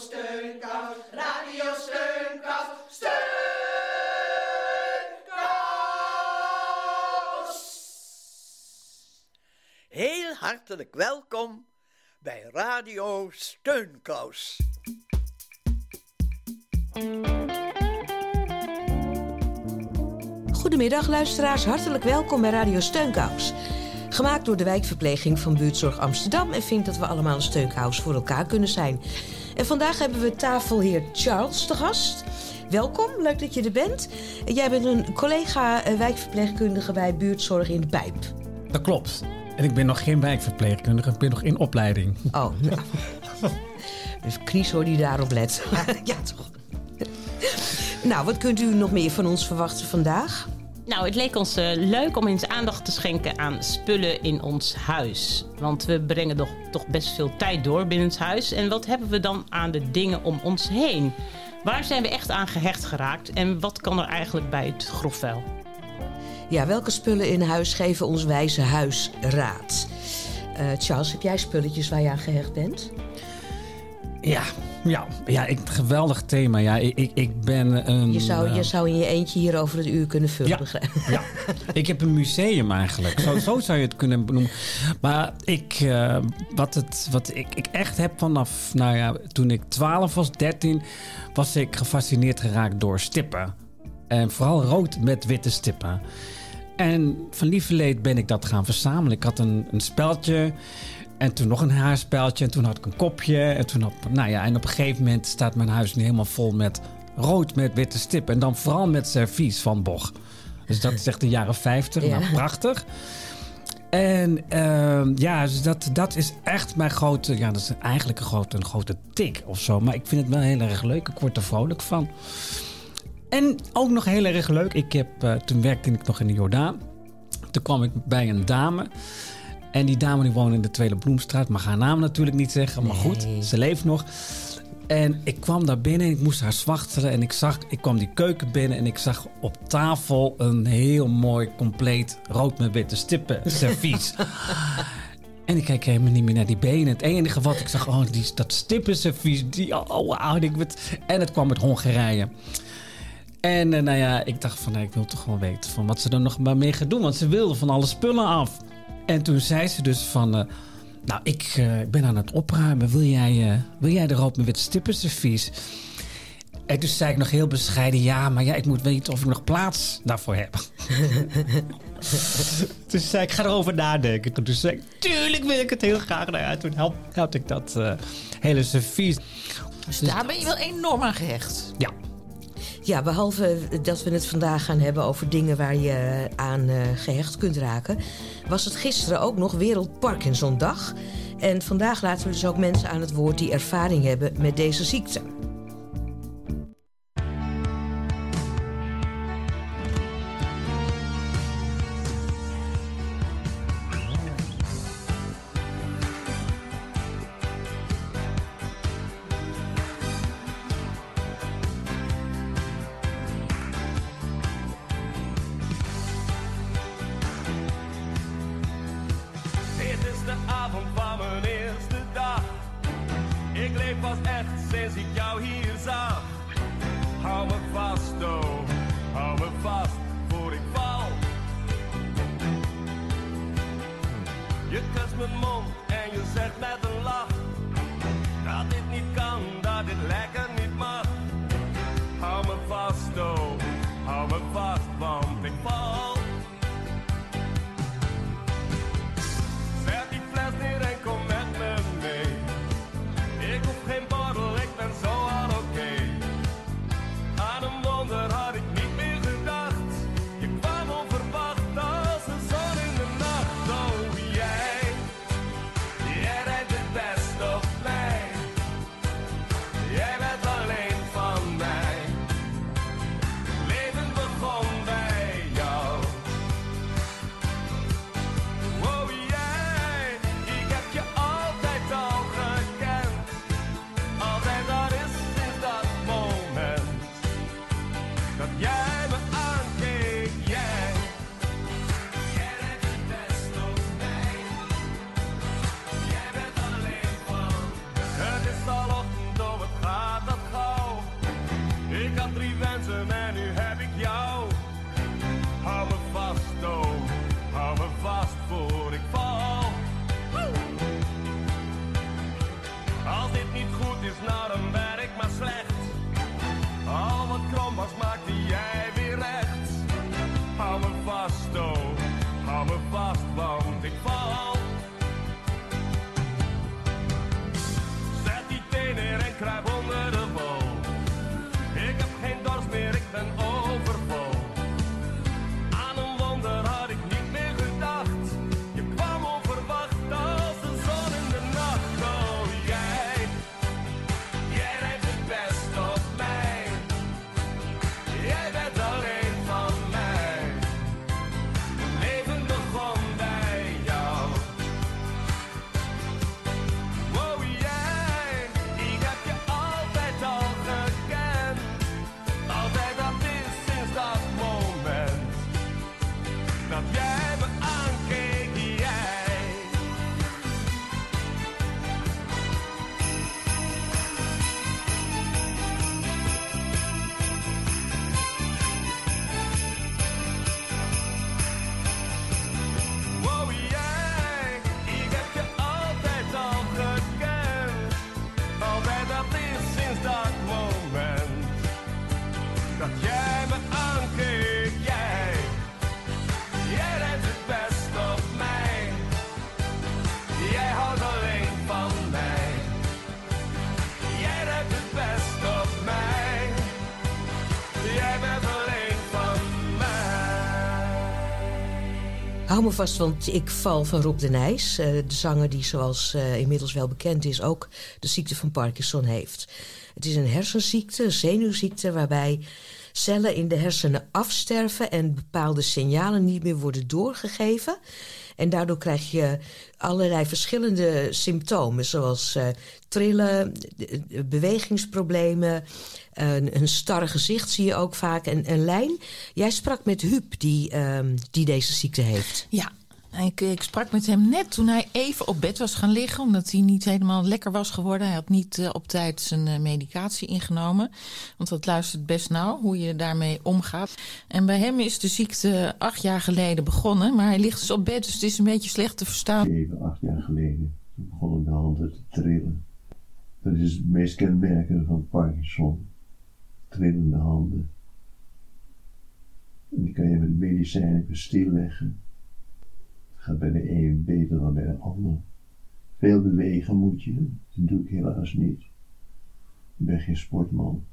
Steunkous, Radio Steunkous, Steunkous. Heel hartelijk welkom bij Radio Steunkous. Goedemiddag luisteraars, hartelijk welkom bij Radio Steunkous. Gemaakt door de wijkverpleging van Buurtzorg Amsterdam... en vindt dat we allemaal een steunkous voor elkaar kunnen zijn. En vandaag hebben we tafelheer Charles te gast. Welkom, leuk dat je er bent. Jij bent een collega eh, wijkverpleegkundige bij Buurtzorg in de Pijp. Dat klopt. En ik ben nog geen wijkverpleegkundige, ik ben nog in opleiding. Oh, nou. Dus Kries hoor die daarop let. ja, toch. nou, wat kunt u nog meer van ons verwachten vandaag? Nou, het leek ons eh, leuk om eens aandacht te schenken aan spullen in ons huis. Want we brengen toch, toch best veel tijd door binnen het huis. En wat hebben we dan aan de dingen om ons heen? Waar zijn we echt aan gehecht geraakt? En wat kan er eigenlijk bij het grofvuil? Ja, welke spullen in huis geven ons wijze huis raad? Eh, Charles, heb jij spulletjes waar je aan gehecht bent? Ja, ja, ja ik, geweldig thema. Ja, ik, ik, ik ben een... Je zou, eh, je zou in je eentje hier over het uur kunnen vullen. Ja, ik heb een museum eigenlijk. Zo, zo zou je het kunnen benoemen. Maar ik, eh, wat, het, wat ik, ik echt heb vanaf, nou ja, toen ik 12 was, 13, was ik gefascineerd geraakt door stippen. En vooral rood met witte stippen. En van lieverleed ben ik dat gaan verzamelen. Ik had een, een speldje. En toen nog een haarspeltje. En toen had ik een kopje. En, toen op, nou ja, en op een gegeven moment staat mijn huis nu helemaal vol met rood met witte stippen. En dan vooral met servies van Boch. Dus dat is echt de jaren 50. Ja. Nou, prachtig. En ehm, ja, dus dat, dat is echt mijn grote... Ja, dat is eigenlijk een grote, een grote tik of zo. Maar ik vind het wel heel erg leuk. Ik word er vrolijk van. En ook nog heel erg leuk. Ik heb, eh, toen werkte ik nog in de Jordaan. Toen kwam ik bij een dame. En die dame die woonde in de Tweede Bloemstraat. Mag haar naam natuurlijk niet zeggen. Maar goed, ze leeft nog. En ik kwam daar binnen en ik moest haar zwachteren. En ik, zag, ik kwam die keuken binnen en ik zag op tafel een heel mooi, compleet rood met witte stippen servies. En ik kijk helemaal niet meer naar die benen. Het enige wat ik zag, oh, die, dat stippenservies. Die, oh, wauw, ik werd- En het kwam uit Hongarije. En eh, nou ja, ik dacht van, nou, ik wil toch gewoon weten van wat ze er nog maar mee gaat doen. Want ze wilde van alle spullen af. En toen zei ze dus van, eh, nou, ik eh, ben aan het opruimen. Wil jij, eh, wil jij de rood met stippenservies? En toen zei ik nog heel bescheiden, ja, maar ja, ik moet weten of ik nog plaats daarvoor heb. Toen zei ik, ik ga erover nadenken. Toen zei ik, tuurlijk wil ik het heel graag. Nou ja, toen help, helpte ik dat eh, hele servies. Dus daar ben je wel enorm aan gehecht. Ja, Ja, behalve dat we het vandaag gaan hebben over dingen waar je aan eh, gehecht kunt raken, was het gisteren ook nog Wereld Parkinsondag. En vandaag laten we dus ook mensen aan het woord die ervaring hebben met deze ziekte. jij weer recht. Hou me vast, oh, hou me vast. Hou me vast, want ik val van Rob de Nijs. eh, de zanger die, zoals eh, inmiddels wel bekend is, ook de ziekte van Parkinson heeft. Het is een hersenziekte, zenuwziekte, waarbij cellen in de hersenen afsterven en bepaalde signalen niet meer worden doorgegeven. En daardoor krijg je allerlei verschillende symptomen, zoals eh, trillen, bewegingsproblemen, een, een starre gezicht zie je ook vaak. En, een lijn. Jij sprak met Huub, die, ehm, die deze ziekte heeft. Ja, ik, ik sprak met hem net toen hij even op bed was gaan liggen. Omdat hij niet helemaal lekker was geworden. Hij had niet eh, op tijd zijn eh, medicatie ingenomen. Want dat luistert best nauw, hoe je daarmee omgaat. En bij hem is de ziekte acht jaar geleden begonnen. Maar hij ligt dus op bed, dus het is een beetje slecht te verstaan. Zeven, acht jaar geleden. Begonnen de handen te trillen. Dat is het meest kenmerkende van Parkinson. Trillende handen. En die kan je met medicijnen stilleggen. Bij de een beter dan bij de ander. Veel bewegen moet je. Dat doe ik helaas niet. Ik ben geen sportman.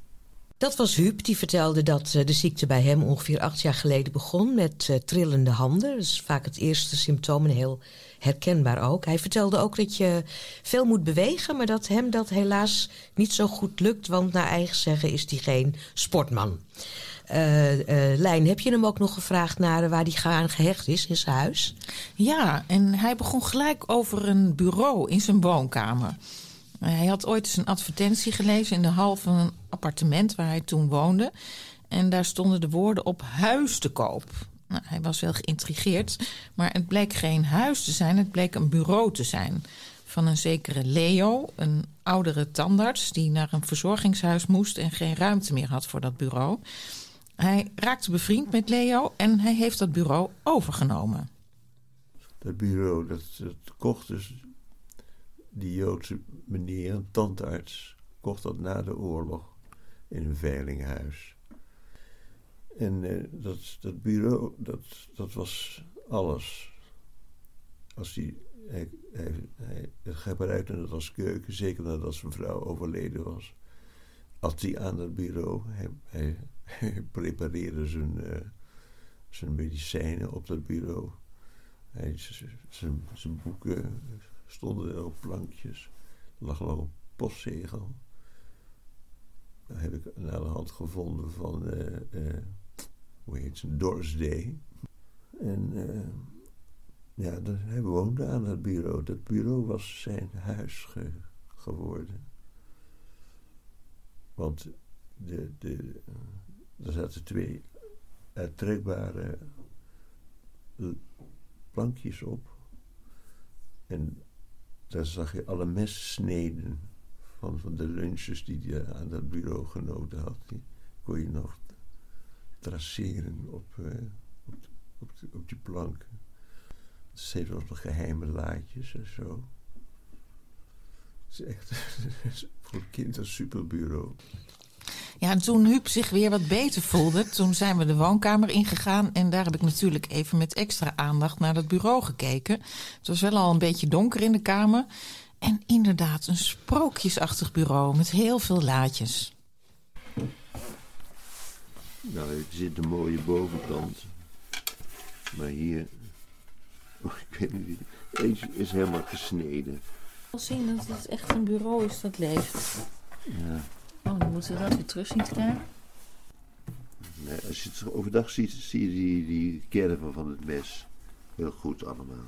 Dat was Huub, die vertelde dat eh, de ziekte bij hem ongeveer acht jaar geleden begon met eh, trillende handen. Dat is vaak het eerste symptoom en heel herkenbaar ook. Hij vertelde ook dat je veel moet bewegen, maar dat hem dat helaas niet zo goed lukt, want naar eigen zeggen is hij geen sportman. Eh, eh, Lijn, heb je hem ook nog gevraagd naar waar hij aan gehecht is in zijn huis? Ja, en hij begon gelijk over een bureau in zijn woonkamer. Hij had ooit eens een advertentie gelezen in de hal van een appartement waar hij toen woonde. En daar stonden de woorden op huis te koop. Nou, hij was wel geïntrigeerd, maar het bleek geen huis te zijn, het bleek een bureau te zijn. Van een zekere Leo, een oudere tandarts die naar een verzorgingshuis moest en geen ruimte meer had voor dat bureau. Hij raakte bevriend met Leo en hij heeft dat bureau overgenomen. Dat bureau, dat, dat kocht dus die Joodse meneer, een tandarts, kocht dat na de oorlog in een veilinghuis. En eh, dat, dat bureau, dat, dat was alles. Als die, hij, hij, hij gebruikte het als keuken, zeker nadat zijn vrouw overleden was. At hij aan dat bureau, hij, hij prepareerde zijn, eh, zijn medicijnen op dat bureau. Hij, zijn, zijn boeken stonden er op plankjes. Er lag nog een postzegel. Dat heb ik naar de hand gevonden van, eh, eh, hoe heet ze, Doris Day. En ja, dat, hij woonde aan dat bureau. Dat bureau was zijn huis ge- geworden. Want de, de, er zaten twee uittrekbare plankjes op. En daar zag je alle messneden van, van de lunches die hij aan dat bureau genoten had. Die kon je nog traceren op, eh, op, op, op die planken. Het heeft ook nog geheime laadjes en zo. Het is echt voor kind een superbureau. Ja, en toen Huub zich weer wat beter voelde, toen zijn we de woonkamer ingegaan. En daar heb ik natuurlijk even met extra aandacht naar dat bureau gekeken. Het was wel al een beetje donker in de kamer. En inderdaad, een sprookjesachtig bureau met heel veel laadjes. Nou, er zit een mooie bovenkant. Maar hier, oh, ik weet niet, deze is helemaal gesneden. Wel zien dat het echt een bureau is dat leeft. Ja. Oh, dan moeten we dat weer terug zien te krijgen. Nee, als je het overdag ziet, zie je die, die kerven van het mes. Heel goed allemaal.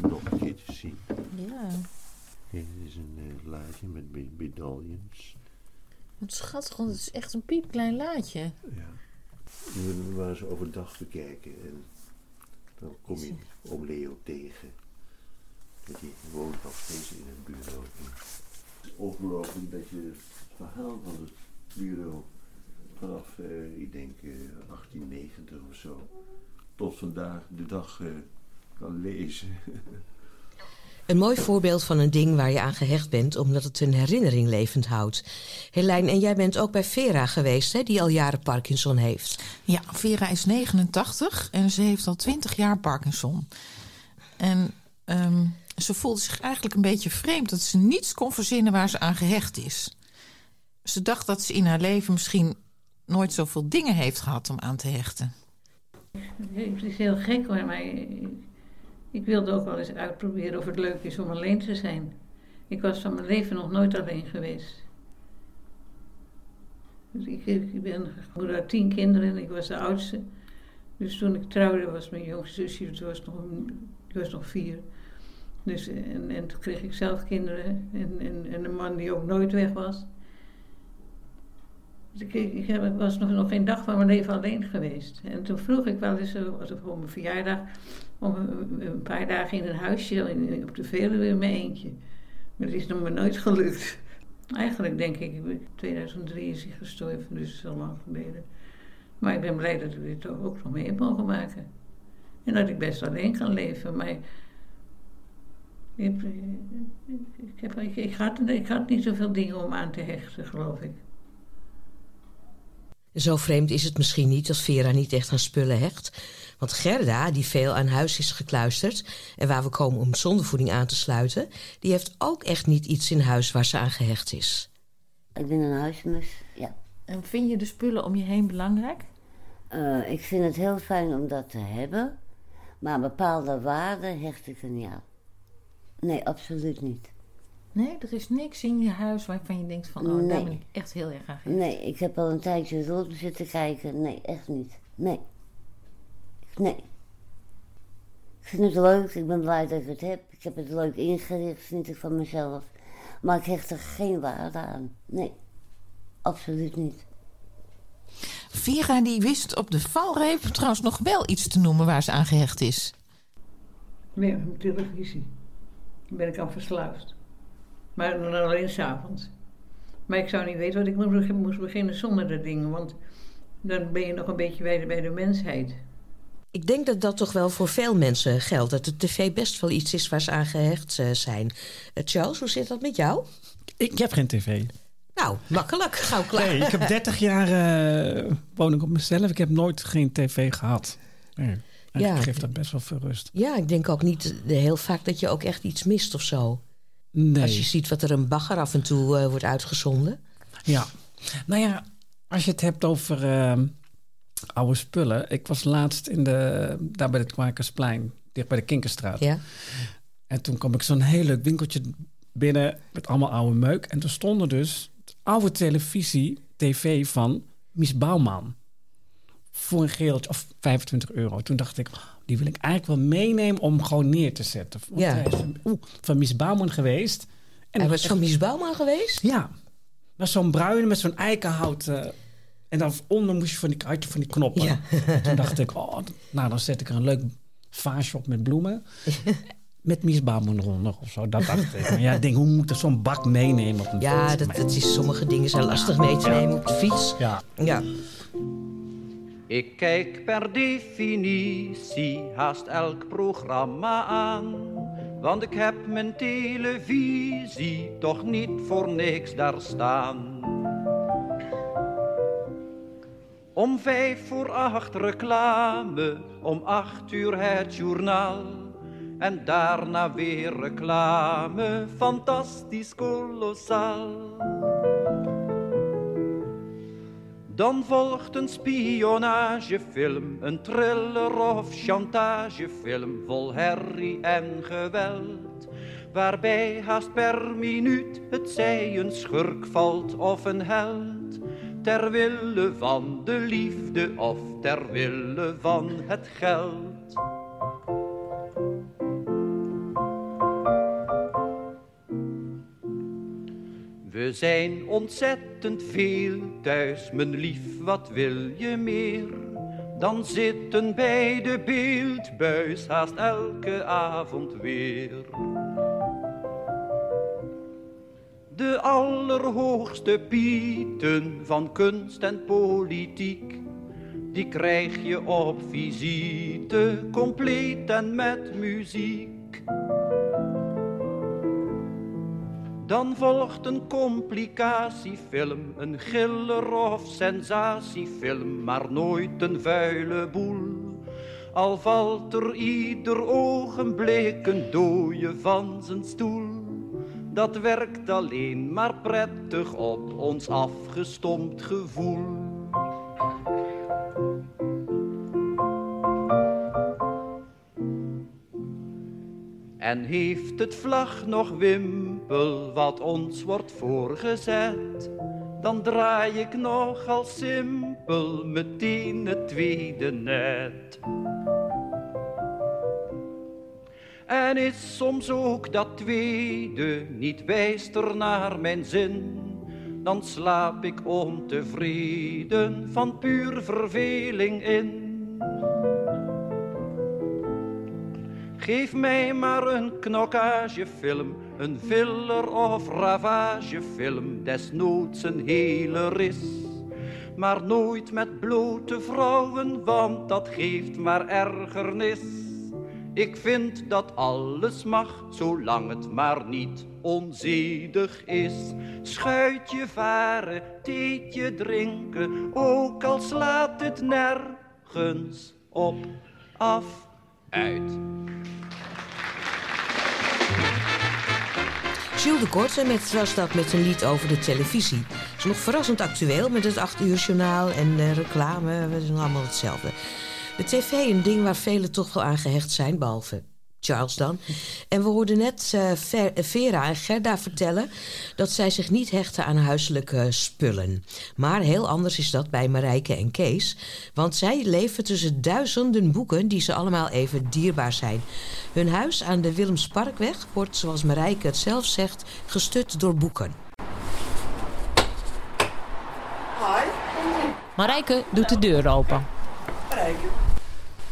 Nog een keertje zien. Ja, Dit is een eh, laadje met me- medaillons. wat schattig, want het is echt een piepklein laadje. Ja. Je moet hem maar eens overdag bekijken. En dan kom je oom Leo tegen. Die woont nog steeds in het bureau. Ongelooflijk dat je het verhaal van het bureau vanaf, eh, ik denk, eh, 1890 of zo, tot vandaag de dag eh, kan lezen. Een mooi voorbeeld van een ding waar je aan gehecht bent, omdat het een herinnering levend houdt. Helijn, en jij bent ook bij Vera geweest, hè, die al jaren Parkinson heeft. Ja, Vera is 89 en ze heeft al 20 jaar Parkinson. En ehm, ze voelde zich eigenlijk een beetje vreemd dat ze niets kon verzinnen waar ze aan gehecht is. Ze dacht dat ze in haar leven misschien nooit zoveel dingen heeft gehad om aan te hechten. Het is heel gek hoor, maar ik, wilde ook wel eens uitproberen of het leuk is om alleen te zijn. Ik was van mijn leven nog nooit alleen geweest. Dus ik, ik ben tien kinderen en ik was de oudste. Dus toen ik trouwde was mijn jongste zusje, die nog, was nog vier. Dus, en, en toen kreeg ik zelf kinderen en, en, en een man die ook nooit weg was. Dus ik, ik was nog, nog geen dag van mijn leven alleen geweest. En toen vroeg ik wel eens, eh, was het voor mijn verjaardag, om een, paar dagen in een huisje in, op de Veluwe in mijn eentje. Maar dat is nog maar nooit gelukt. Eigenlijk denk ik, 2003 is hij gestorven, dus zo lang geleden. Maar ik ben blij dat ik dit ook nog mee mogen maken. En dat ik best alleen kan leven. Maar ik, ik, heb, ik, ik, had, ik had niet zoveel dingen om aan te hechten, geloof ik. Zo vreemd is het misschien niet dat Vera niet echt aan spullen hecht. Want Gerda, die veel aan huis is gekluisterd en waar we komen om zondevoeding aan te sluiten, die heeft ook echt niet iets in huis waar ze aan gehecht is. Ik ben een huismus, ja. En vind je de spullen om je heen belangrijk? Uh, ik vind het heel fijn om dat te hebben, maar bepaalde waarden hecht ik er niet aan. Nee, absoluut niet. Nee, er is niks in je huis waarvan je denkt van, oh, Nee. daar ben ik echt heel erg aan gehecht. Nee, ik heb al een tijdje rond zitten kijken. Nee, echt niet. Nee. Nee. Ik vind het leuk, ik ben blij dat ik het heb. Ik heb het leuk ingericht, vind ik van mezelf. Maar ik hecht er geen waarde aan. Nee, absoluut niet. Vera die wist op de valreep trouwens nog wel iets te noemen waar ze aan gehecht is. Nee, op televisie. Ben ik aan verslaafd. Maar dan alleen s'avonds. Maar ik zou niet weten wat ik moest beginnen zonder dat ding. Want dan ben je nog een beetje bij de, bij de mensheid. Ik denk dat dat toch wel voor veel mensen geldt. Dat de tv best wel iets is waar ze aan gehecht eh, zijn. Eh, Charles, hoe zit dat met jou? Ik heb geen tv. Nou, makkelijk. Gauw klaar. Nee, ik heb 30 jaar eh, woon ik op mezelf. Ik heb nooit geen tv gehad. Nee. En Ja. Ik geef dat best wel veel rust. Ja, ik denk ook niet heel vaak dat je ook echt iets mist of zo. Nee. Als je ziet wat er een bagger af en toe eh, wordt uitgezonden. Ja. Nou ja, als je het hebt over ehm, oude spullen. Ik was laatst in de, daar bij het Kwakersplein, dicht bij de Kinkerstraat. Ja. En toen kwam ik zo'n heel leuk winkeltje binnen met allemaal oude meuk. En er stonden dus oude televisie, tv van Mies Bouwman. Voor een geeltje of 25 euro. Toen dacht ik, oh, die wil ik eigenlijk wel meenemen om gewoon neer te zetten. Want Ja. hij is van, oeh, van Mies Bouwman geweest. En Hij was van Mies Bouwman geweest? Ja. Maar zo'n bruine met zo'n eikenhout. eh, en dan onder moest je van die, van die knoppen. Ja. Toen dacht ik, oh, nou dan zet ik er een leuk vaasje op met bloemen. Met Mies Bouwman eronder of zo. Dat dacht ik. Maar ja, ik denk, hoe moet ik zo'n bak meenemen op een Ja, dat, dat is, sommige dingen zijn lastig mee te nemen op de fiets. Ja. Ja. Ik kijk per definitie haast elk programma aan. Want ik heb mijn televisie toch niet voor niks daar staan. Om vijf voor acht reclame, om acht uur het journaal. En daarna weer reclame, fantastisch kolossaal. Dan volgt een spionagefilm, een thriller of chantagefilm vol herrie en geweld. Waarbij haast per minuut het zij een schurk valt of een held. Ter wille van de liefde of ter wille van het geld. We zijn ontzettend veel thuis, mijn lief, wat wil je meer? Dan zitten bij de beeldbuis haast elke avond weer. De allerhoogste pieten van kunst en politiek, die krijg je op visite, compleet en met muziek. Dan volgt een complicatiefilm, een giller of sensatiefilm, maar nooit een vuile boel. Al valt er ieder ogenblik een dooie van zijn stoel. Dat werkt alleen maar prettig op ons afgestompt gevoel. En heeft het vlag nog Wim wat ons wordt voorgezet, dan draai ik nog al simpel meteen het tweede net. En is soms ook dat tweede niet wijster naar mijn zin, dan slaap ik ontevreden van puur verveling in. Geef mij maar een knokkagefilm, een filler of ravagefilm, desnoods een hele ris. Maar nooit met blote vrouwen, want dat geeft maar ergernis. Ik vind dat alles mag, zolang het maar niet onzedig is. Schuitje varen, theetje drinken, ook al slaat het nergens op, af, uit. Jules de Korte met, was dat met zijn lied over de televisie. is nog verrassend actueel met het 8 uur journaal en uh, reclame. We zijn allemaal hetzelfde. De tv een ding waar velen toch wel aan gehecht zijn, behalve Charles dan. En we hoorden net uh, Vera en Gerda vertellen dat zij zich niet hechten aan huiselijke spullen. Maar heel anders is dat bij Marijke en Kees. Want zij leven tussen duizenden boeken die ze allemaal even dierbaar zijn. Hun huis aan de Willemsparkweg wordt, zoals Marijke het zelf zegt, gestut door boeken. Hoi. Marijke doet de deur open. Marijke.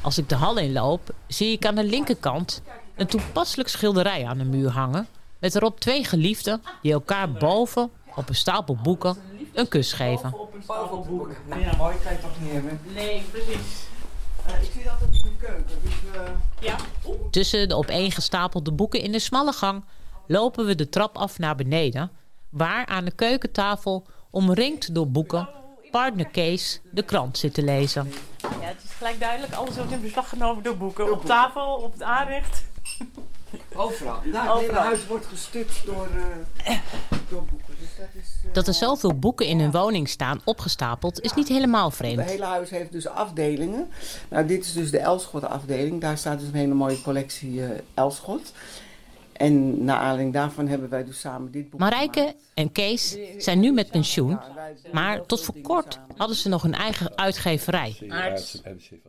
Als ik de hal inloop, zie ik aan de linkerkant een toepasselijk schilderij aan de muur hangen. Met erop twee geliefden die elkaar boven op een stapel boeken een kus geven. Boven boeken. Nou, ja. mooi kan je toch niet hebben? Nee, precies. Uh, ik zie dat in de keuken. Dus, uh... ja. Tussen de opeengestapelde boeken in de smalle gang lopen we de trap af naar beneden. Waar aan de keukentafel, omringd door boeken, partner Kees de krant zit te lezen. Ja, het is gelijk duidelijk. Alles wordt in beslag genomen door boeken. Op tafel, op het aanrecht. Overal. Daar, het hele huis wordt gestut door, uh, door boeken. Dus dat, is, uh, dat er zoveel boeken in hun woning staan opgestapeld is niet helemaal vreemd. Het hele huis heeft dus afdelingen. Nou, dit is dus de Elschot afdeling. Daar staat dus een hele mooie collectie uh, Elschot. En naar aanleiding daarvan hebben wij dus samen dit boek Marijke gemaakt. en Kees zijn nu met pensioen. Maar tot voor kort hadden ze nog een eigen uitgeverij. Aarts,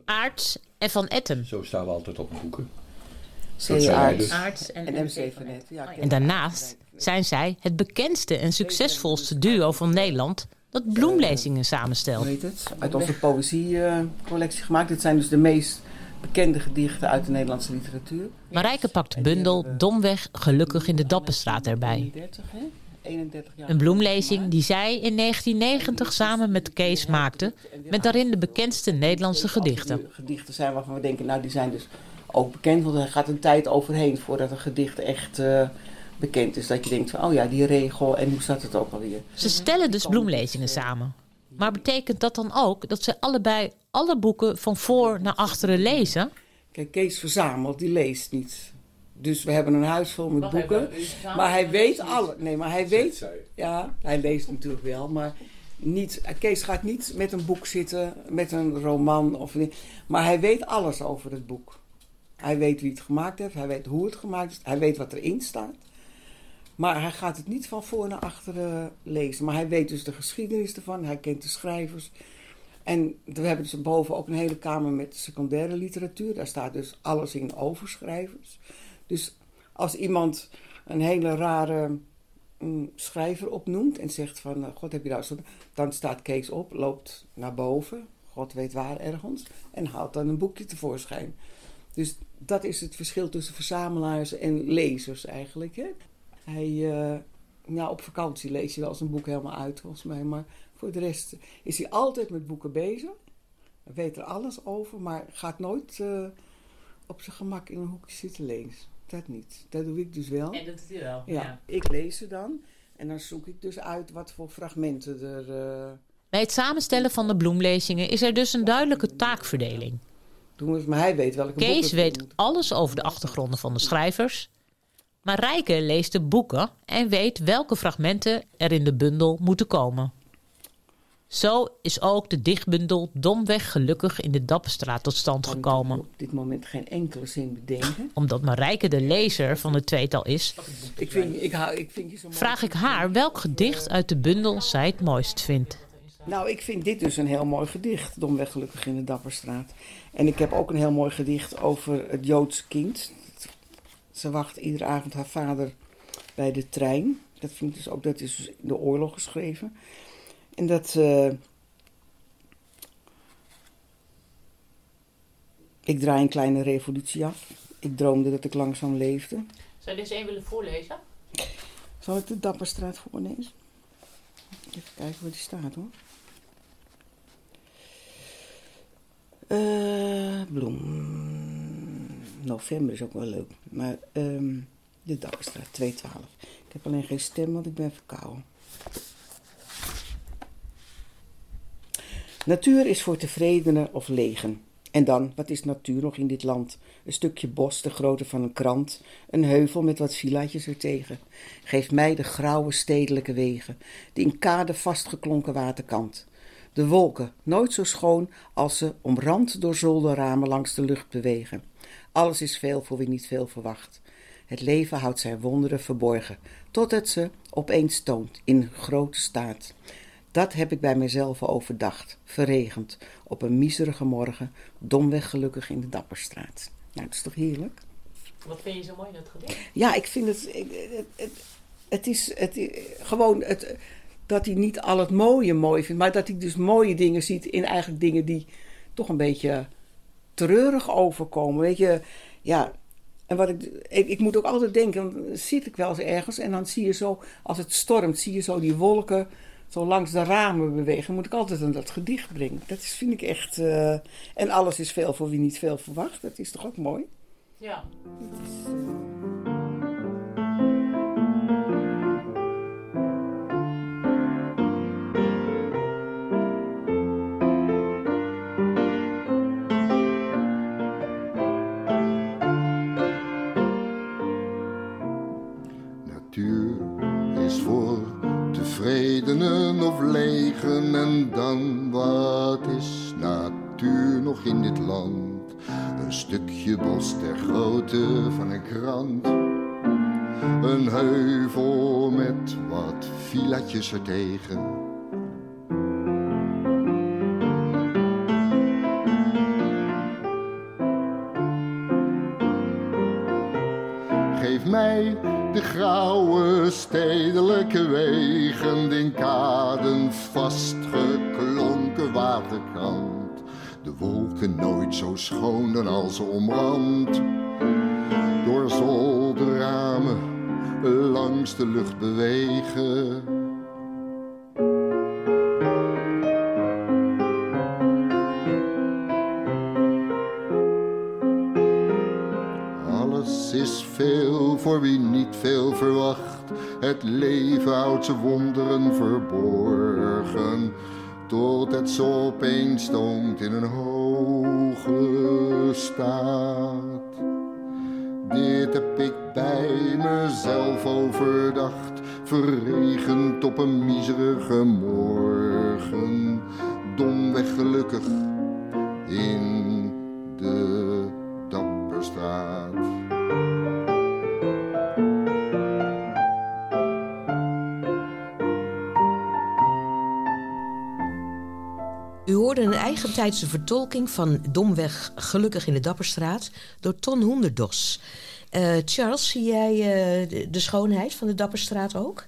Aarts en Van Etten. Zo staan we altijd op boeken. C. Aarts Aarts en, en MC van. Ja, En daarnaast zijn zij het bekendste en succesvolste duo van Nederland dat bloemlezingen samenstelt. Uit onze poëziecollectie gemaakt. Dit zijn dus de meest bekende gedichten uit de Nederlandse literatuur. Marijke pakt de bundel Domweg gelukkig in de Dapperstraat erbij. 31, hè? 31 jaar. Een bloemlezing die zij in 1990 samen met Kees maakte... met daarin de bekendste Nederlandse gedichten. Gedichten zijn waarvan we denken, nou die zijn dus ook bekend. Want er gaat een tijd overheen voordat een gedicht echt uh, bekend is. Dat je denkt van, oh ja, die regel en hoe staat het ook alweer. Ze stellen dus bloemlezingen samen. Maar betekent dat dan ook dat ze allebei alle boeken van voor naar achteren lezen? Kijk, Kees verzamelt, die leest niet. Dus we hebben een huis vol met boeken. Maar hij weet alle. Nee, maar hij weet. Ja, hij leest natuurlijk wel, maar niet. Kees gaat niet met een boek zitten, met een roman of. Maar hij weet alles over het boek. Hij weet wie het gemaakt heeft, hij weet hoe het gemaakt is, hij weet wat erin staat. Maar hij gaat het niet van voor naar achteren lezen. Maar hij weet dus de geschiedenis ervan, hij kent de schrijvers. En we hebben dus boven ook een hele kamer met secundaire literatuur. Daar staat dus alles in over schrijvers. Dus als iemand een hele rare mm, schrijver opnoemt en zegt van... Uh, God, heb je daar Dan staat Kees op, loopt naar boven, God weet waar ergens... en haalt dan een boekje tevoorschijn. Dus dat is het verschil tussen verzamelaars en lezers eigenlijk. Hè? Hij, uh, nou, op vakantie lees je wel een boek helemaal uit, volgens mij. Maar voor de rest is hij altijd met boeken bezig. Hij weet er alles over, maar gaat nooit uh, op zijn gemak in een hoekje zitten lezen. Dat niet. Dat doe ik dus wel. En dat doet u wel. Ja, ja. ik lees ze dan. En dan zoek ik dus uit wat voor fragmenten er... Uh... Bij het samenstellen van de bloemlezingen is er dus een duidelijke taakverdeling. Maar hij weet welke Kees weet alles over de achtergronden van de schrijvers. Maar Rijke leest de boeken en weet welke fragmenten er in de bundel moeten komen. Zo is ook de dichtbundel Domweg gelukkig in de Dapperstraat tot stand gekomen. Op dit moment geen enkele zin bedenken. Omdat Marijke de lezer van het tweetal is, Ik vind, ik hou, ik vind je zo mooi. vraag ik haar welk gedicht uit de bundel zij het mooist vindt. Nou, ik vind dit dus een heel mooi gedicht. Domweg gelukkig in de Dapperstraat. En ik heb ook een heel mooi gedicht over het Joodse kind. Ze wacht iedere avond haar vader bij de trein. Dat vind ik dus ook, dat is dus in de oorlog geschreven. En dat... eh, ik draai een kleine revolutie af. Ik droomde dat ik langzaam leefde. Zou je deze één willen voorlezen? Zal ik de Dapperstraat voorlezen? Even kijken waar die staat hoor. Eh, bloem. November is ook wel leuk. Maar ehm, de Dapperstraat 212. Ik heb alleen geen stem, want ik ben verkouden. Natuur is voor tevredenen of legen. En dan, wat is natuur nog in dit land? Een stukje bos, de grootte van een krant, een heuvel met wat villaatjes ertegen. Geef mij de grauwe stedelijke wegen, die in kade vastgeklonken waterkant. De wolken, nooit zo schoon als ze omrand door zolderramen langs de lucht bewegen. Alles is veel voor wie niet veel verwacht. Het leven houdt zijn wonderen verborgen, tot het ze opeens toont in grote staat. Dat heb ik bij mezelf overdacht, verregend, op een miserige morgen, domweg gelukkig in de Dapperstraat. Nou, dat is toch heerlijk? Wat vind je zo mooi in dat gedicht? Ja, ik vind het. Het, het, het is het, gewoon het, dat hij niet al het mooie mooi vindt, maar dat hij dus mooie dingen ziet in eigenlijk dingen die toch een beetje treurig overkomen. Weet je, ja. En wat ik, ik, ik moet ook altijd denken, dan zit ik wel eens ergens en dan zie je zo, als het stormt, zie je zo die wolken zo langs de ramen bewegen. Moet ik altijd aan dat gedicht brengen. Dat is, vind ik echt. eh, en alles is veel voor wie niet veel verwacht. Dat is toch ook mooi? Ja. Stukje bos ter grootte van een krant. Een heuvel met wat villaatjes ertegen. Geef mij de grauwe stedelijke wegen, in kaden vastgeklonken De wolken nooit zo schoon als omrand. Door zolderramen langs de lucht bewegen. Alles is veel voor wie niet veel verwacht. Het leven houdt zijn wonderen verborgen. Opeens stoomt in een hoge staat. Dit heb ik bij mezelf overdacht. Verregend op een miserige morgen. Domweg gelukkig in eigentijdse vertolking van Domweg Gelukkig in de Dapperstraat door Ton Hoenderdos. Eh, Charles, zie jij eh, de, de schoonheid van de Dapperstraat ook?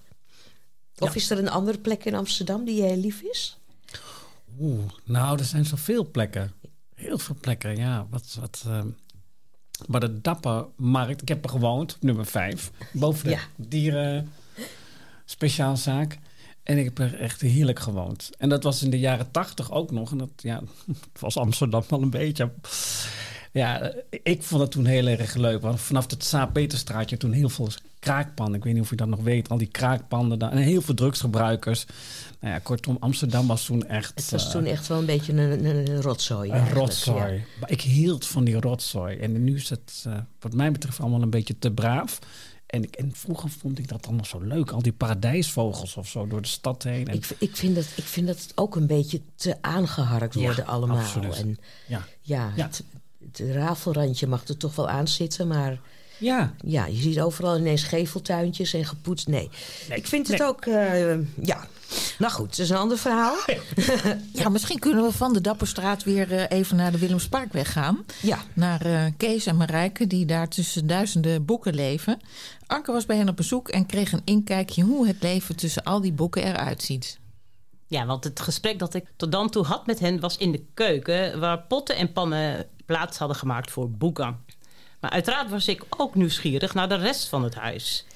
Of is er een andere plek in Amsterdam die jij lief is? Oeh, nou, er zijn zoveel plekken. Heel veel plekken, ja. Wat, wat, eh, maar de Dappermarkt, ik heb er gewoond, nummer 5. Boven de Ja. dieren speciaalzaak. En ik heb er echt heerlijk gewoond. En dat was in de jaren tachtig ook nog. En dat, ja, het was Amsterdam wel een beetje. Ja, ik vond het toen heel erg leuk. Want vanaf het Saap-Peterstraatje toen heel veel kraakpanden. Ik weet niet of je dat nog weet. Al die kraakpanden daar. En heel veel drugsgebruikers. Nou ja, kortom, Amsterdam was toen echt... Het was eh, toen echt wel een beetje een, rotzooi. een rotzooi. ja. Maar ik hield van die rotzooi. En nu is het, eh, wat mij betreft, allemaal een beetje te braaf. En, ik, en vroeger vond ik dat dan nog zo leuk. Al die paradijsvogels of zo door de stad heen. En, Ik, ik, vind dat, ik vind dat het ook een beetje te aangeharkt Ja, worden allemaal. absoluut. En Ja. ja, Ja. Het, het rafelrandje mag er toch wel aan zitten, maar... Ja. Ja, je ziet overal ineens geveltuintjes en gepoetst. Nee, ik vind het nee. ook... eh, ja, nou goed, het is een ander verhaal. Ja, misschien kunnen we van de Dapperstraat weer eh, even naar de Willemsparkweg gaan. Ja. Naar eh, Kees en Marijke, die daar tussen duizenden boeken leven. Anke was bij hen op bezoek en kreeg een inkijkje hoe het leven tussen al die boeken eruit ziet. Ja, want het gesprek dat ik tot dan toe had met hen was in de keuken, waar potten en pannen plaats hadden gemaakt voor boeken. Maar uiteraard was ik ook nieuwsgierig naar de rest van het huis.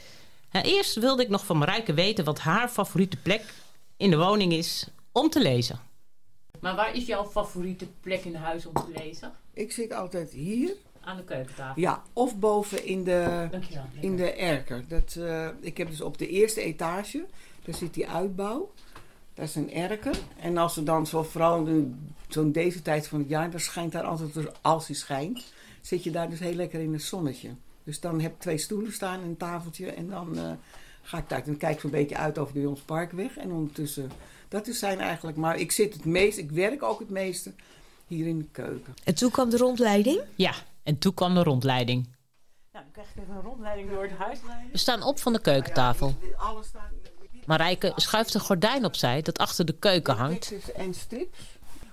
En eerst wilde ik nog van Marijke weten wat haar favoriete plek in de woning is om te lezen. Maar waar is jouw favoriete plek in huis om te lezen? Ik zit altijd hier. Aan de keukentafel. Ja, of boven in de, Dankjewel. in de erker. Dat, eh, ik heb dus op de eerste etage, daar zit die uitbouw. Dat is een erker. En als er dan, zo, vooral in zo'n deze tijd van het jaar, dan schijnt daar altijd, dus als hij schijnt, zit je daar dus heel lekker in het zonnetje. Dus dan heb ik twee stoelen staan en een tafeltje. En dan eh, ga ik daar. Dan kijk ik zo'n beetje uit over de Jons Parkweg. En ondertussen, dat is zijn eigenlijk. Maar ik zit het meest, ik werk ook het meeste hier in de keuken. En toen kwam de rondleiding? Ja, en toen kwam de rondleiding. Nou, dan krijg ik even een rondleiding door het huis. We staan op van de keukentafel. Marijke schuift een gordijn opzij dat achter de keuken hangt. En strips.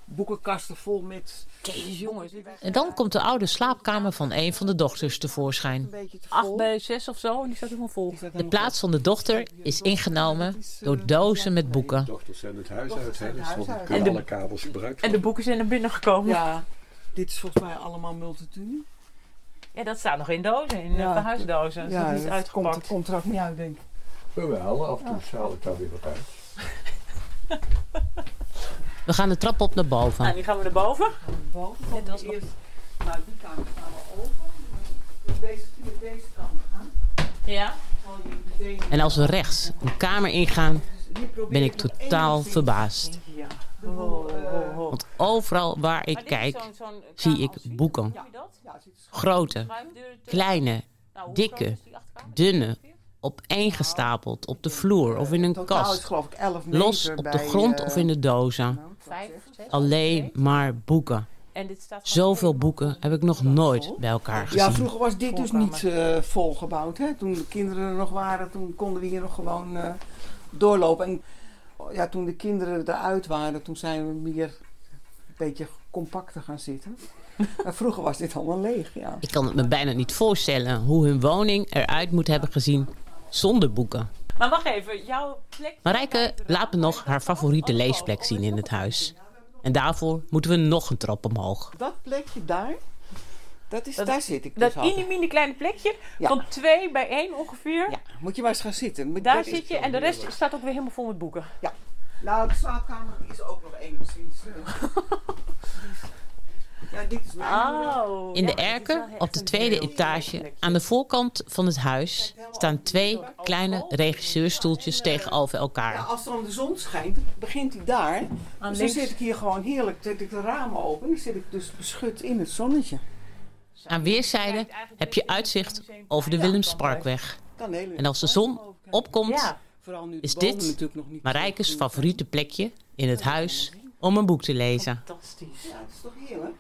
Boekenkasten vol met... Jezus, jongens. En dan komt de oude slaapkamer van een van de dochters tevoorschijn. 8 bij 6 of zo, en die staat helemaal vol. De plaats van de dochter is ingenomen door dozen met boeken. Dochters zijn het huis uit, hè? Dus we En kunnen de- alle kabels gebruiken. En de boeken zijn naar binnen gekomen. Ja, dit is volgens mij allemaal multitudine. Ja, dat staat nog in dozen, in Ja. ja. verhuisdozen. Dat is Ja, dat uitgepakt. komt, komt er ook niet uit, denk ik. Jawel, af en toe haal ik daar weer wat uit. We gaan de trap op naar boven. Nou, die gaan we naar boven. Boven komt eerst naar die kamer gaan we over. Dus deze, deze kant gaan. Ja. En als we rechts een kamer ingaan, ben ik totaal verbaasd. Ja. Want overal waar ik kijk, zie ik boeken. Grote, kleine, dikke, dunne, opeengestapeld op de vloer of in een Totaal is kast. geloof ik 11 meter Los op de grond eh, of in de dozen. Vijf, zes. Alleen maar boeken. Zoveel boeken heb ik nog nooit bij elkaar Ja, gezien. vroeger was dit dus niet eh, volgebouwd. Hè? Toen de kinderen er nog waren, toen konden we hier nog gewoon eh, doorlopen. En ja, toen de kinderen eruit waren, toen zijn we meer een beetje compacter gaan zitten. maar vroeger was dit allemaal leeg, ja. Ik kan het me bijna niet voorstellen hoe hun woning eruit moet hebben gezien zonder boeken. Maar wacht even, jouw plek... Marijke laat me nog haar favoriete leesplek zien in het huis. En daarvoor moeten we nog een trap omhoog. Dat plekje daar, dat is, Dat- daar zit ik Dat dus altijd. mini mini kleine plekje Ja. van twee bij één ongeveer. Ja, moet je maar eens gaan zitten. Maar Daar dat zit je en de rest staat ook weer helemaal vol met boeken. Ja. Nou, de slaapkamer is ook nog enigszins... eh, In de ja, dit is wel erker echt op de tweede etage aan de voorkant van het huis staan twee kleine regisseurstoeltjes tegenover elkaar. Ja, als dan de zon schijnt, begint hij daar. dus dan zit ik hier gewoon heerlijk, zet ik de ramen open. Dan zit ik dus beschut in het zonnetje. Aan weerszijden heb je uitzicht over de Willemsparkweg. En als de zon opkomt, is dit natuurlijk nog niet Marijkes favoriete plekje in het huis om een boek te lezen. Fantastisch. Ja, het is toch heerlijk?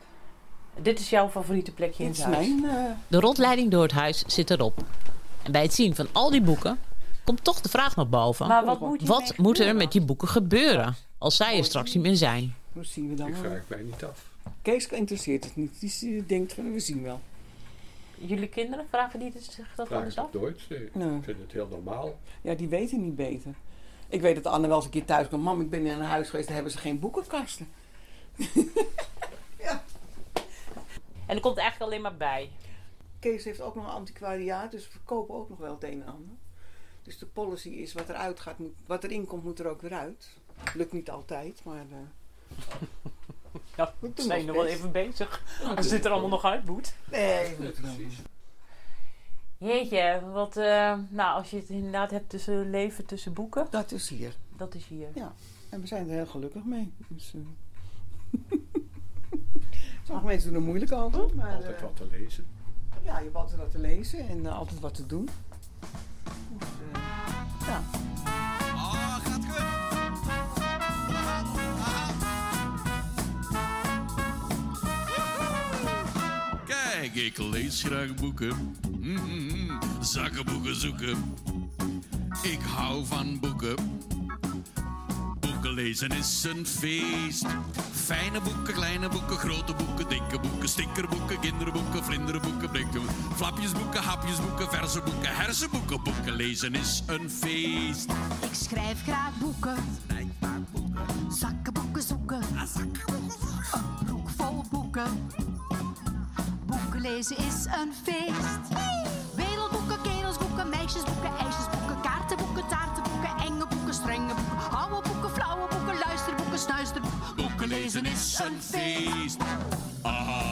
Dit is jouw favoriete plekje in het is huis. mijn... eh, De rondleiding door het huis zit erop. En bij het zien van al die boeken komt toch de vraag naar boven. Maar wat moet, Wat hiermee moet er met die boeken gebeuren als zij er straks niet meer zijn? hoe zien we dan Ik vraag mij niet af. Kees interesseert het niet. Die eh, denkt van, we zien wel. Jullie kinderen vragen die zich dat anders ik af? het nooit. Nee, Nee. Ik vind het heel normaal. Ja, die weten niet beter. Ik weet dat Anne wel eens een keer thuis kwam. Mam, ik ben in een huis geweest, daar hebben ze geen boekenkasten. En er komt eigenlijk alleen maar bij. Kees heeft ook nog een antiquariaat, dus we verkopen ook nog wel het een en ander. Dus de policy is wat eruit gaat, moet, wat erin komt, moet er ook weer uit. Lukt niet altijd, maar. eh, Ja, We zijn nog wel even bezig. Als dit er allemaal nog uit moet. nee, wel. Jeetje, wat, eh, nou als je het inderdaad hebt tussen leven tussen boeken, Dat is hier. dat is hier. Ja, en we zijn er heel gelukkig mee. Dus, eh, Sommige mensen doen er moeilijk over, maar Altijd eh, wat te lezen. ja, je hebt altijd wat te lezen en eh, altijd wat te doen. Ja. Oh, gaat goed. Kijk, ik lees graag boeken. Mm, zakkenboeken zoeken. Ik hou van boeken. Boeken lezen is een feest. Fijne boeken, kleine boeken, grote boeken, dikke boeken, stinkerboeken, kinderboeken, vlinderboeken, blikken, flapjesboeken, hapjesboeken, verse boeken, hersenboeken. Boeken lezen is een feest. Ik schrijf graag boeken. Zakkenboeken zoeken. Een broek vol boeken. Boeken lezen is een feest. Wereldboeken, kerelsboeken, meisjesboeken, ijsjesboeken, kaartenboeken, snuisterboeken. Boeken lezen is een feest. Ah,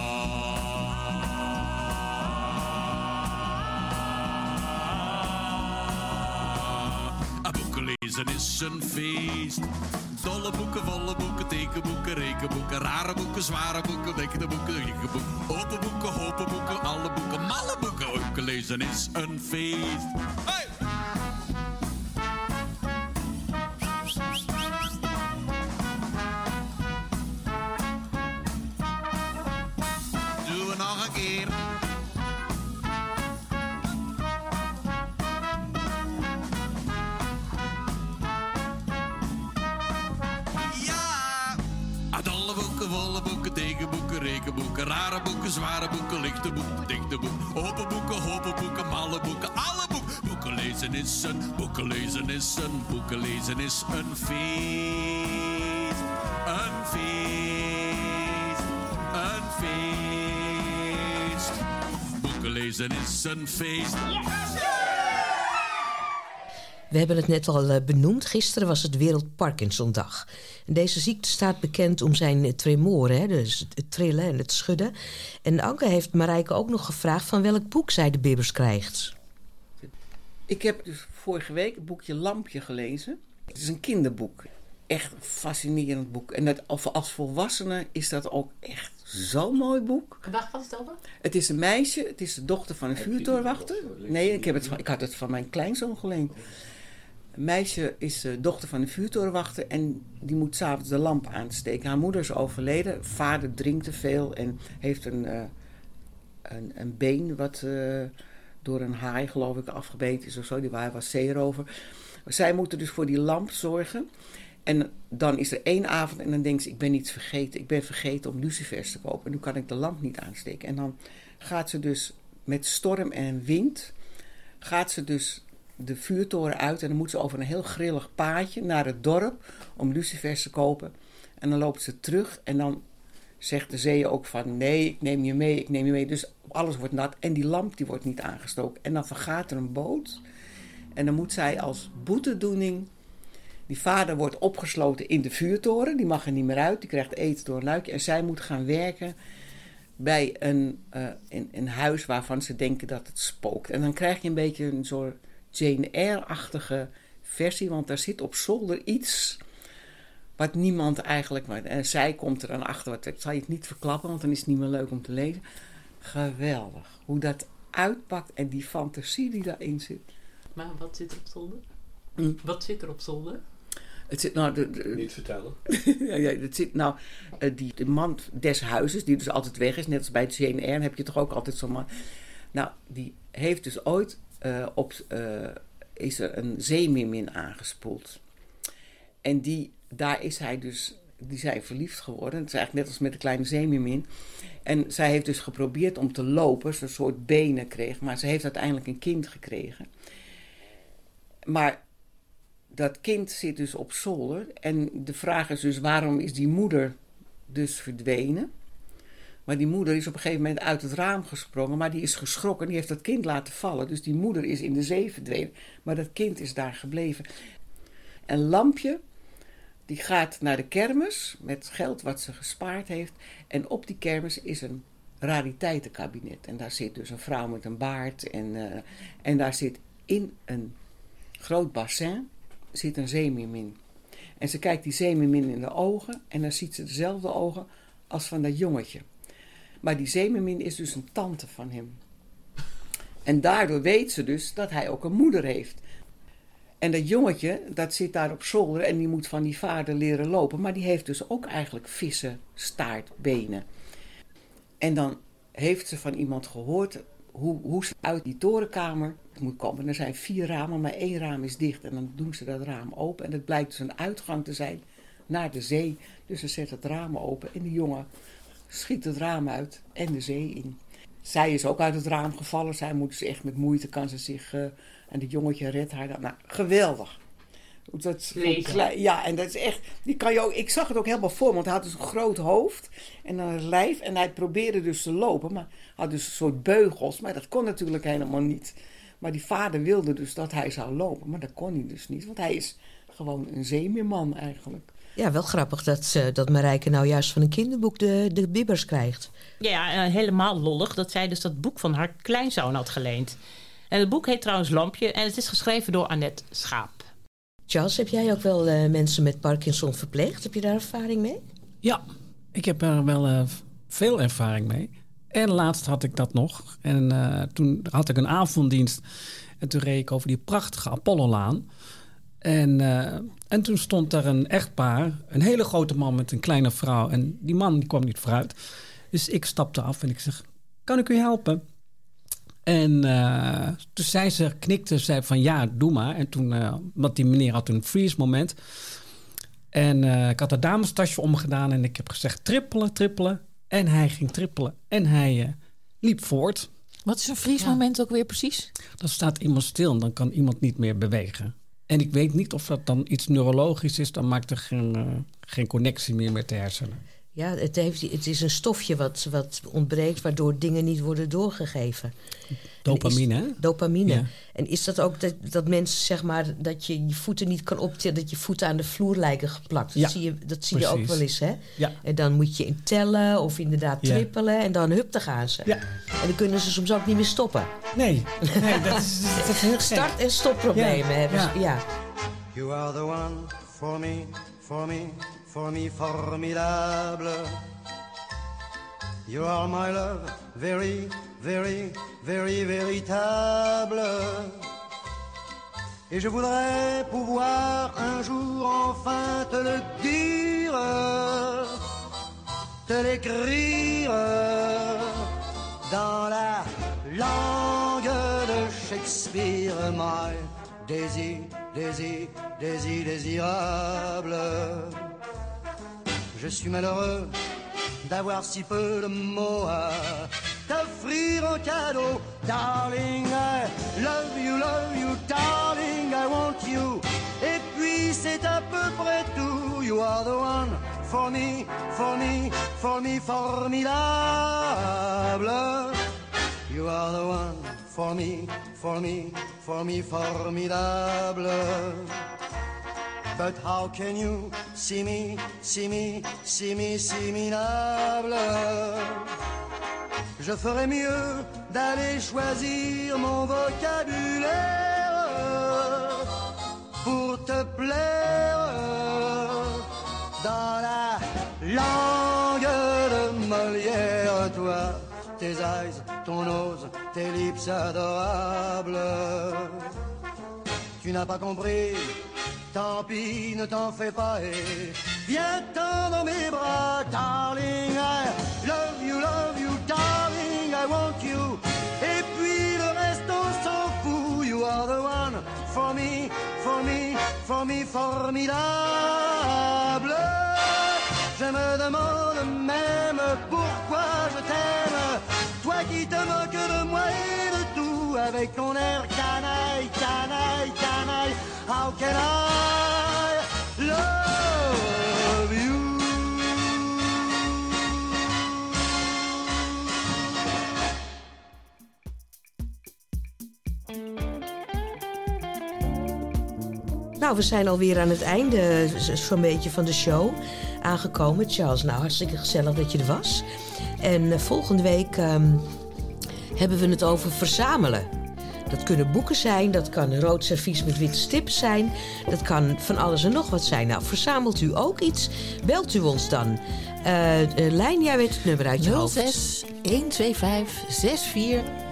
lezen is een feest. Dolle boeken, volle boeken, tekenboeken, rekenboeken, rare boeken, zware boeken, dikke boeken, dikke open boeken, hopen boeken, alle boeken, malle boeken. Boeken lezen is een feest. Hey! Boeken, zware boeken, lichte boeken, dichte boeken, open boeken, hopen boeken, malle boeken, alle boeken. Boeken lezen is een, boeken lezen is een, boeken lezen is een feest. Een feest, een feest. Boeken lezen is een feest. We hebben het net al eh, benoemd. Gisteren was het Wereld Parkinsondag. En Deze ziekte staat bekend om zijn tremoren, hè, dus het trillen en het schudden. En Anke heeft Marijke ook nog gevraagd van welk boek zij de bibbers krijgt. Ik heb dus vorige week het boekje Lampje gelezen. Het is een kinderboek. Echt een fascinerend boek. En dat, als- als volwassene is dat ook echt zo'n mooi boek. Wacht, wat is het over? Het is een meisje, het is de dochter van een vuurtorenwachter. Nee, ik, heb het van, ik had het van mijn kleinzoon geleend. Meisje is de dochter van een vuurtorenwachter en die moet s'avonds de lamp aansteken. Haar moeder is overleden, vader drinkt te veel en heeft een, eh, een, een been wat eh, door een haai, geloof ik, afgebeten is of zo. Die haai was zeerover. Zij moeten dus voor die lamp zorgen. En dan is er één avond en dan denkt ze, ik ben iets vergeten. Ik ben vergeten om lucifers te kopen. En nu kan ik de lamp niet aansteken. En dan gaat ze dus met storm en wind, gaat ze dus de vuurtoren uit. En dan moet ze over een heel grillig paadje naar het dorp om lucifers te kopen. En dan loopt ze terug en dan zegt de zee ook van nee, ik neem je mee, ik neem je mee. Dus alles wordt nat en die lamp die wordt niet aangestoken. En dan vergaat er een boot. En dan moet zij als boetedoening die vader wordt opgesloten in de vuurtoren. Die mag er niet meer uit. Die krijgt eten door een luikje. En zij moet gaan werken bij een, eh, in, een huis waarvan ze denken dat het spookt. En dan krijg je een beetje een soort Jane Eyre-achtige versie. Want daar zit op zolder iets wat niemand eigenlijk... Maar, en zij komt er dan achter. Wat, ik zal je het niet verklappen, want dan is het niet meer leuk om te lezen. Geweldig. Hoe dat uitpakt en die fantasie die daarin zit. Maar wat zit er op zolder? Hm. Wat zit er op zolder? Het zit, nou, de, de- Niet vertellen. ja, ja, het zit, nou, eh, die, de man des huizes, die dus altijd weg is, net als bij het Eyre, heb je toch ook altijd zo'n man. Nou, die heeft dus ooit eh, op, eh, is er een zeemeermin aangespoeld. En die, daar is hij dus, die zijn verliefd geworden. Het is eigenlijk net als met de kleine zeemeermin. En zij heeft dus geprobeerd om te lopen, ze een soort benen kreeg, maar ze heeft uiteindelijk een kind gekregen. Maar dat kind zit dus op zolder. En de vraag is dus waarom is die moeder dus verdwenen? Maar die moeder is op een gegeven moment uit het raam gesprongen. Maar die is geschrokken. Die heeft dat kind laten vallen. Dus die moeder is in de zee verdwenen. Maar dat kind is daar gebleven. En Lampje, die gaat naar de kermis met geld wat ze gespaard heeft. En op die kermis is een rariteitenkabinet. En daar zit dus een vrouw met een baard. En, eh, en daar zit in een groot bassin zit een zeemeermin. En ze kijkt die zeemeermin in de ogen en dan ziet ze dezelfde ogen als van dat jongetje. Maar die zeemeermin is dus een tante van hem. En daardoor weet ze dus dat hij ook een moeder heeft. En dat jongetje, dat zit daar op zolder en die moet van die vader leren lopen. Maar die heeft dus ook eigenlijk vissen, staart, benen. En dan heeft ze van iemand gehoord hoe, hoe ze uit die torenkamer moet komen. Er zijn vier ramen, maar één raam is dicht. En dan doen ze dat raam open. En het blijkt dus een uitgang te zijn naar de zee. Dus ze zet het raam open en die jongen schiet het raam uit en de zee in. Zij is ook uit het raam gevallen. Zij moet dus echt met moeite kan ze zich... Uh, en het jongetje redt haar dan. Nou, geweldig. Dat klein, ja, en dat is echt. Die kan je ook, ik zag het ook helemaal voor, want hij had dus een groot hoofd en dan een lijf. En hij probeerde dus te lopen, maar had dus een soort beugels. Maar dat kon natuurlijk helemaal niet. Maar die vader wilde dus dat hij zou lopen, maar dat kon hij dus niet, want hij is gewoon een zeemeerman eigenlijk. Ja, wel grappig dat, uh, dat Marijke nou juist van een kinderboek de, de bibbers krijgt. Ja, uh, helemaal lollig dat zij dus dat boek van haar kleinzoon had geleend. En het boek heet trouwens Lampje en het is geschreven door Annette Schaap. Charles, heb jij ook wel uh, mensen met Parkinson verpleegd? Heb je daar ervaring mee? Ja, ik heb er wel uh, veel ervaring mee. En laatst had ik dat nog. En uh, toen had ik een avonddienst. En toen reed ik over die prachtige Apollo-laan. En, en toen stond daar een echtpaar. Een hele grote man met een kleine vrouw. En die man die kwam niet vooruit. Dus ik stapte af en ik zeg, kan ik u helpen? En uh, toen zei ze, knikte, zei van ja, doe maar. En toen, uh, want die meneer had een freeze moment. En uh, ik had het damestasje omgedaan en ik heb gezegd trippelen, trippelen. En hij ging trippelen en hij liep voort. Wat is een freeze moment ook weer precies? Dan staat iemand stil en dan kan iemand niet meer bewegen. En ik weet niet of dat dan iets neurologisch is. Dan maakt er geen, geen connectie meer met de hersenen. Ja, het, heeft, het is een stofje wat, wat ontbreekt, waardoor dingen niet worden doorgegeven. Dopamine, hè? Dopamine. Ja. En is dat ook dat, dat mensen, zeg maar, dat je je voeten niet kan optillen, dat je voeten aan de vloer lijken geplakt? Dat ja, zie, je, dat zie je ook wel eens, hè? Ja. En dan moet je in tellen of inderdaad trippelen en dan hup, dan gaan ze. Ja. En dan kunnen ze soms ook niet meer stoppen. Nee, nee dat, is, dat is heel Start- en stopproblemen hebben ze, ja. You are the one for me, for me. for me formidable. You are my love, very, very, very véritable. Et je voudrais pouvoir un jour enfin te le dire, te l'écrire dans la langue de Shakespeare, my désir, désir, désir, désirable. Je suis malheureux d'avoir si peu de mots t'offrir en cadeau. Darling, I love you, love you, darling, I want you. Et puis c'est à peu près tout. You are the one for me, for me, for me, formidable. You are the one for me, for me, for me, formidable. But how can you see me, see me, see me, see me Je ferais mieux d'aller choisir mon vocabulaire pour te plaire dans la langue de Molière, toi, tes eyes, ton nose, tes lips adorables. Tu n'as pas compris Tant pis, ne t'en fais pas et viens-t'en dans mes bras, darling. I love you, love you, want you. Et puis le reste, on s'en fout. You are the one for me, for me, for me, formidable. Je me demande même pourquoi je t'aime. Toi qui te moques de moi et de tout avec ton air canaille, canaille, canaille. How can I Nou, we zijn alweer aan het einde eh, zo'n beetje van de show aangekomen. Charles, nou hartstikke gezellig dat je er was. En eh, volgende week ehm, hebben we het over verzamelen. Dat kunnen boeken zijn, dat kan rood servies met witte stip zijn, dat kan van alles en nog wat zijn. Nou, verzamelt u ook iets? Belt u ons dan. Uh, Lijn, jij weet het nummer uit je 06 hoofd. 125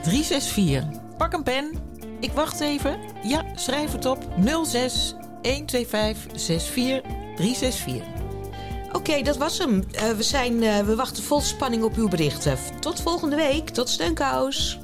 64 Pak een pen. Ik wacht even. Ja, schrijf het op. 06 125 64 364. Oké, dat was hem. Uh, we, zijn, uh, we wachten vol spanning op uw berichten. Tot volgende week. Tot Steunkous.